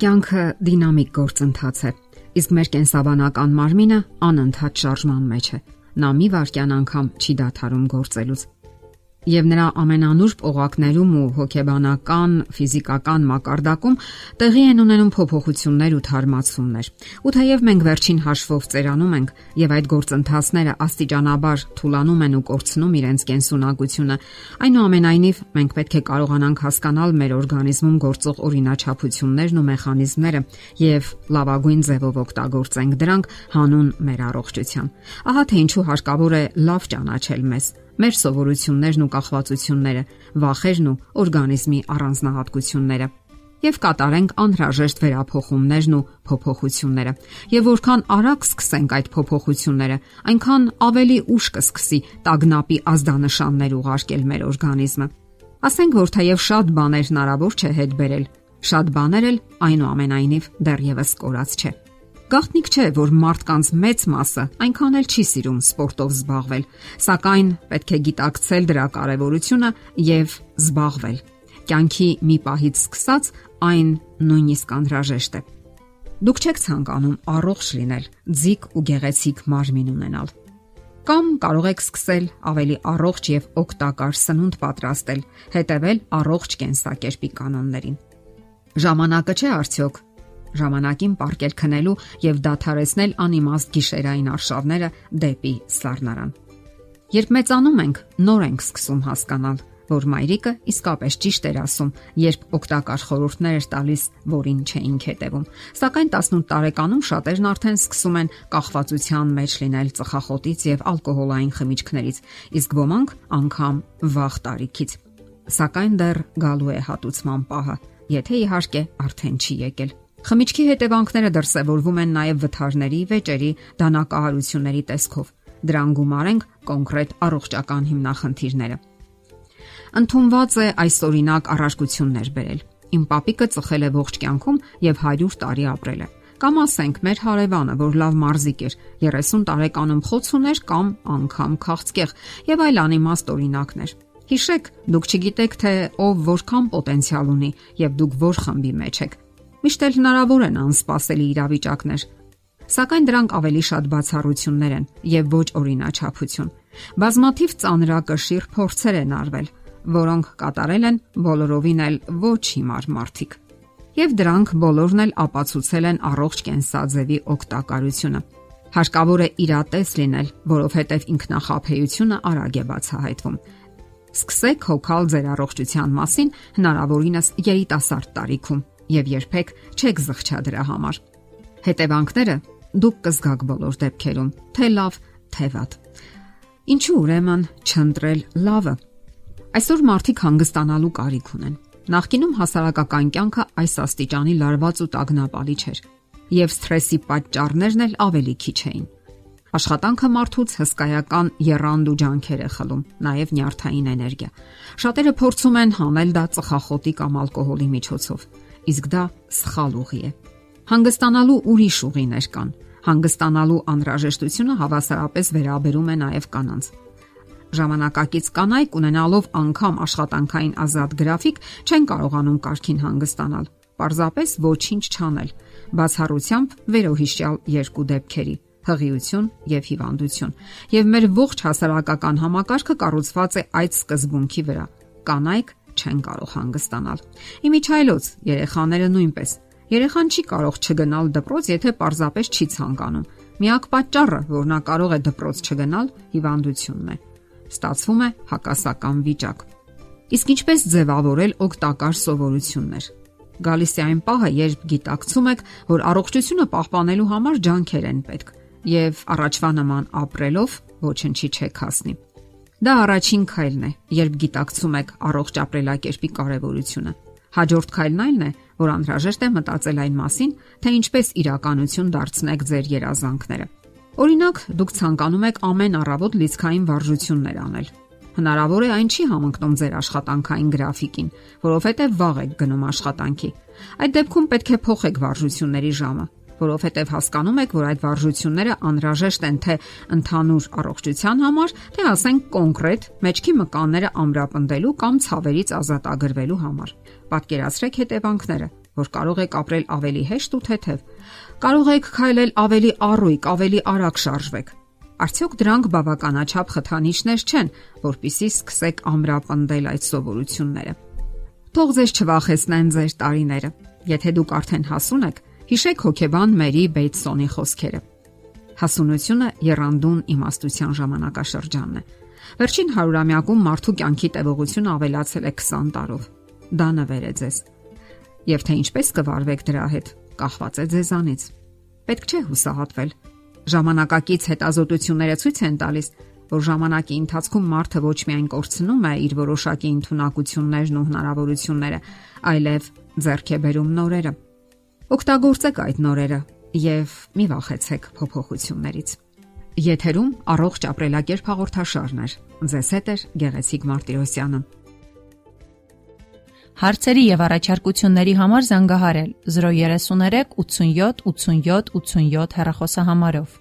Կյանքը դինամիկ գործընթաց է, իսկ մեր կենսաբանական մարմինը անընդհատ շարժման մեջ է։ Նա մի վարքյան անգամ չի դադարում գործելուց եւ նրա ամենանուրբ օղակներում ու հոգեբանական, ֆիզիկական մակարդակում տեղի են ունենում փոփոխություններ ու թարմացումներ։ Ու թեև մենք վերջին հաշվով ծերանում ենք եւ այդ գործընթացները աստիճանաբար թուլանում են ու կորցնում իրենց կենսունակությունը, այնուամենայնիվ մենք պետք է կարողանանք հասկանալ մեր օրգանիզմում գործող օրինաչափություններն ու մեխանիզմները եւ լավագույն ձևով օգտագործենք դրանք հանուն մեր առողջության։ Ահա թե ինչու հարկավոր է լավ ճանաչել մեզ մեր սովորություններն ու կախվածությունները, վախերն ու օրգանիզմի առանձնահատկությունները եւ կատարենք անհրաժեշտ վերափոխումներն ու փոփոխությունները։ Եվ որքան արագ սկսենք այդ փոփոխությունները, այնքան ավելի ուշ կսկսի տագնապի ազդանշաններ ուղարկել մեր օրգանիզմը։ Ասենք որ թեև շատ բաներ հնարավոր չէ հետ բերել, շատ բաներ էլ այնուամենայնիվ դեռևս կորած չէ։ Գաղտնիք չէ, որ մարդկանց մեծ մասը այնքան էլ չի սիրում սպորտով զբաղվել, սակայն պետք է գիտակցել դրա կարևորությունը եւ զբաղվել։ Կյանքի մի պահից սկսած այն նույնիսկ անհրաժեշտ է։ Դուք չեք ցանկանում առողջ լինել, ձիգ ու գեղեցիկ մարմին ունենալ։ Կամ կարող եք սկսել ավելի առողջ եւ օգտակար սնունդ պատրաստել, հետևել առողջ կենսակերպի կանոններին։ Ժամանակը չէ արդյոք ժամանակին պարկել քնելու եւ դադարեցնել անիմաստ գիշերային արշավները դեպի սառնարան։ Երբ մեծանում ենք, նոր ենք սկսում հասկանալ, որ մայրիկը իսկապես ճիշտ էր ասում, երբ օգտակար խորհուրդներ էր տալիս, որին չէինք հետևում։ Սակայն 18 տարեկանում շատերն արդեն սկսում են կախվածության մեջ լինել ծխախոտից եւ ալկոհոլային խմիչքներից, իսկ ոմանք անգամ վաղ տարիքից։ Սակայն դեռ գալու է հատուցման պահը, եթե իհարկե արդեն չի եկել։ Խմիչքի հետևանքները դրսևորվում են նաև վթարների, վեճերի, դանակահարությունների տեսքով։ Դրան գումարենք կոնկրետ առողջական հիմնախնդիրները։ Ընթոնված է այսօրինակ առարկություններ բերել։ Իմ պապիկը ծխել է ողջ կյանքում եւ 100 տարի ապրել է։ Կամ ասենք մեր հարևանը, որ լավ մարզիկ էր, 30 տարեկանում խոց ուներ կամ անգամ քաղցկեղ եւ այլ անիմաստ օրինակներ։ Հիշեք, դուք չգիտեք թե ով որքան պոտենցիալ ունի եւ դուք որ խմբի մեջ եք Միշտ էլ հնարավոր են անսպասելի իրավիճակներ, սակայն դրանք ավելի շատ բացառություններ են եւ ոչ օրինաչափություն։ Բազմաթիվ ծանրակշիռ փորձեր են արվել, որոնք կատարել են բոլորովին էլ ոչ հիմար մարդիկ։ Եվ դրանք բոլորն էլ ապացուցել են առողջ կենսաձևի օգտակարությունը։ Հարկավոր է իրատես լինել, որովհետև ինքնախապեյությունը արագ է բացահայտվում։ Սկսեք հոգալ ձեր առողջության մասին հնարավորինս երիտասարդ տարիքում եւ երբեք չեք զղջա դրա համար։ Հետևանքները դուք կզգաք բոլոր դեպքերում, թե լավ, թե վատ։ Ինչու ուրեմն չընտրել լավը։ Այսօր մարդիկ հանգստանալու կարիք ունեն։ Նախկինում հասարակական կյանքը այս աստիճանի լարված ու տագնապալի չէր, եւ սթրեսի պատճառներն էլ ավելի քիչ էին։ Աշխատանքը մարդուց հսկայական երանգ ու ջանքեր է խլում, նաև նյարդային էներգիա։ Շատերը փորձում են հանել դա ծխախոտի կամ ալկոհոլի միջոցով իսկ դա սխալ ուղի է։ Հանգստանալու ուրիշ ուղիներ կան։ Հանգստանալու անհրաժեշտությունը հավասարապես վերաբերում է նաև կանանց։ Ժամանակակից կանայք ունենալով անգամ աշխատանքային ազատ գրաֆիկ չեն կարողանում կարքին հանգստանալ։ Պարզապես ոչինչ չանել, բացառությամբ վերոհիշյալ երկու դեպքերի՝ հղիություն եւ հիվանդություն։ Եվ մեր ողջ հասարակական համակարգը կառուցված է այդ սկզբունքի վրա։ Կանայք չեն կարող հանգստանալ։ Իմիջայլոց երեխաները նույնպես։ Երեխան չի կարող չգնալ դպրոց, եթե պարզապես չի ցանկանում։ Միակ պատճառը, որ նա կարող է դպրոց չգնալ, հիվանդությունն է։ Ստացվում է հակասական վիճակ։ Իսկ ինչպես ձևավորել օգտակար սովորություններ։ Գալիս է այն պահը, երբ գիտակցում եք, որ առողջությունը պահպանելու համար ջանքեր են պետք, եւ առաջվա նման ապրելով ոչնչի չեք հասնի։ Դա առաջին քայլն է, երբ գիտակցում եք առողջ ապրելակերպի կարևորությունը։ Հաջորդ քայլն այն է, որ անհրաժեշտ է մտածել այն մասին, թե ինչպես իրականություն դարձնեք ձեր երազանքները։ Օրինակ, դուք ցանկանում եք ամեն առավոտ լիցքային վարժություններ անել։ Հնարավոր է այն չի համընկնում ձեր աշխատանքային գրաֆիկին, որովհետև վաղ եք գնում աշխատանքի։ Այդ դեպքում պետք է փոխեք վարժությունների ժամը որովհետև հասկանում եք, որ այդ վարժությունները անհրաժեշտ են թե ընդհանուր առողջության համար, թե ասենք կոնկրետ մեջքի մկանները ամրապնդելու կամ ցավերից ազատագրվելու համար։ Պատկերացրեք հետևանքները։ որ կարող եք ապրել ավելի հեշտ ու թեթև։ Կարող եք քայլել ավելի առույգ, ավելի արագ շարժվեք։ Արդյոք դրանք բավականաչափ խթանիչներ չեն, որpիսի սկսեք ամրապնդել այդ սովորությունները։ Թող ձեզ չվախեցնեն ձեր տարիները։ Եթե դուք արդեն հասուն եք, հիշեք հոգեբան Մերի Բեյթսոնի խոսքերը։ Հասունությունը երանդուն իմաստության ժամանակաշրջանն է։ Վերջին հարյուրամյակում մարդու կյանքի տևողությունը ավելացել է 20 տարով։ Դա նվեր է ձեզ։ Եվ թե ինչպես կվարվեք դրա հետ, կախված է ձեզանից։ Պետք չէ հուսահատվել։ Ժամանակակից հետազոտությունները ցույց են տալիս, որ ժամանակի ընթացքում մարդը ոչ միայն կորցնում է իր որոշակի ինտունակություններն ու հնարավորությունները, այլև ձեռք է բերում նորերը։ Օգտագործեք այդ նորերը եւ մի վախեցեք փոփոխություններից։ Եթերում առողջ ապրելակերպ հաղորդաշարն է։ Ձեզ հետ է Գեղեցիկ Մարտիրոսյանը։ Հարցերի եւ առաջարկությունների համար զանգահարել 033 87 87 87 հեռախոսահամարով։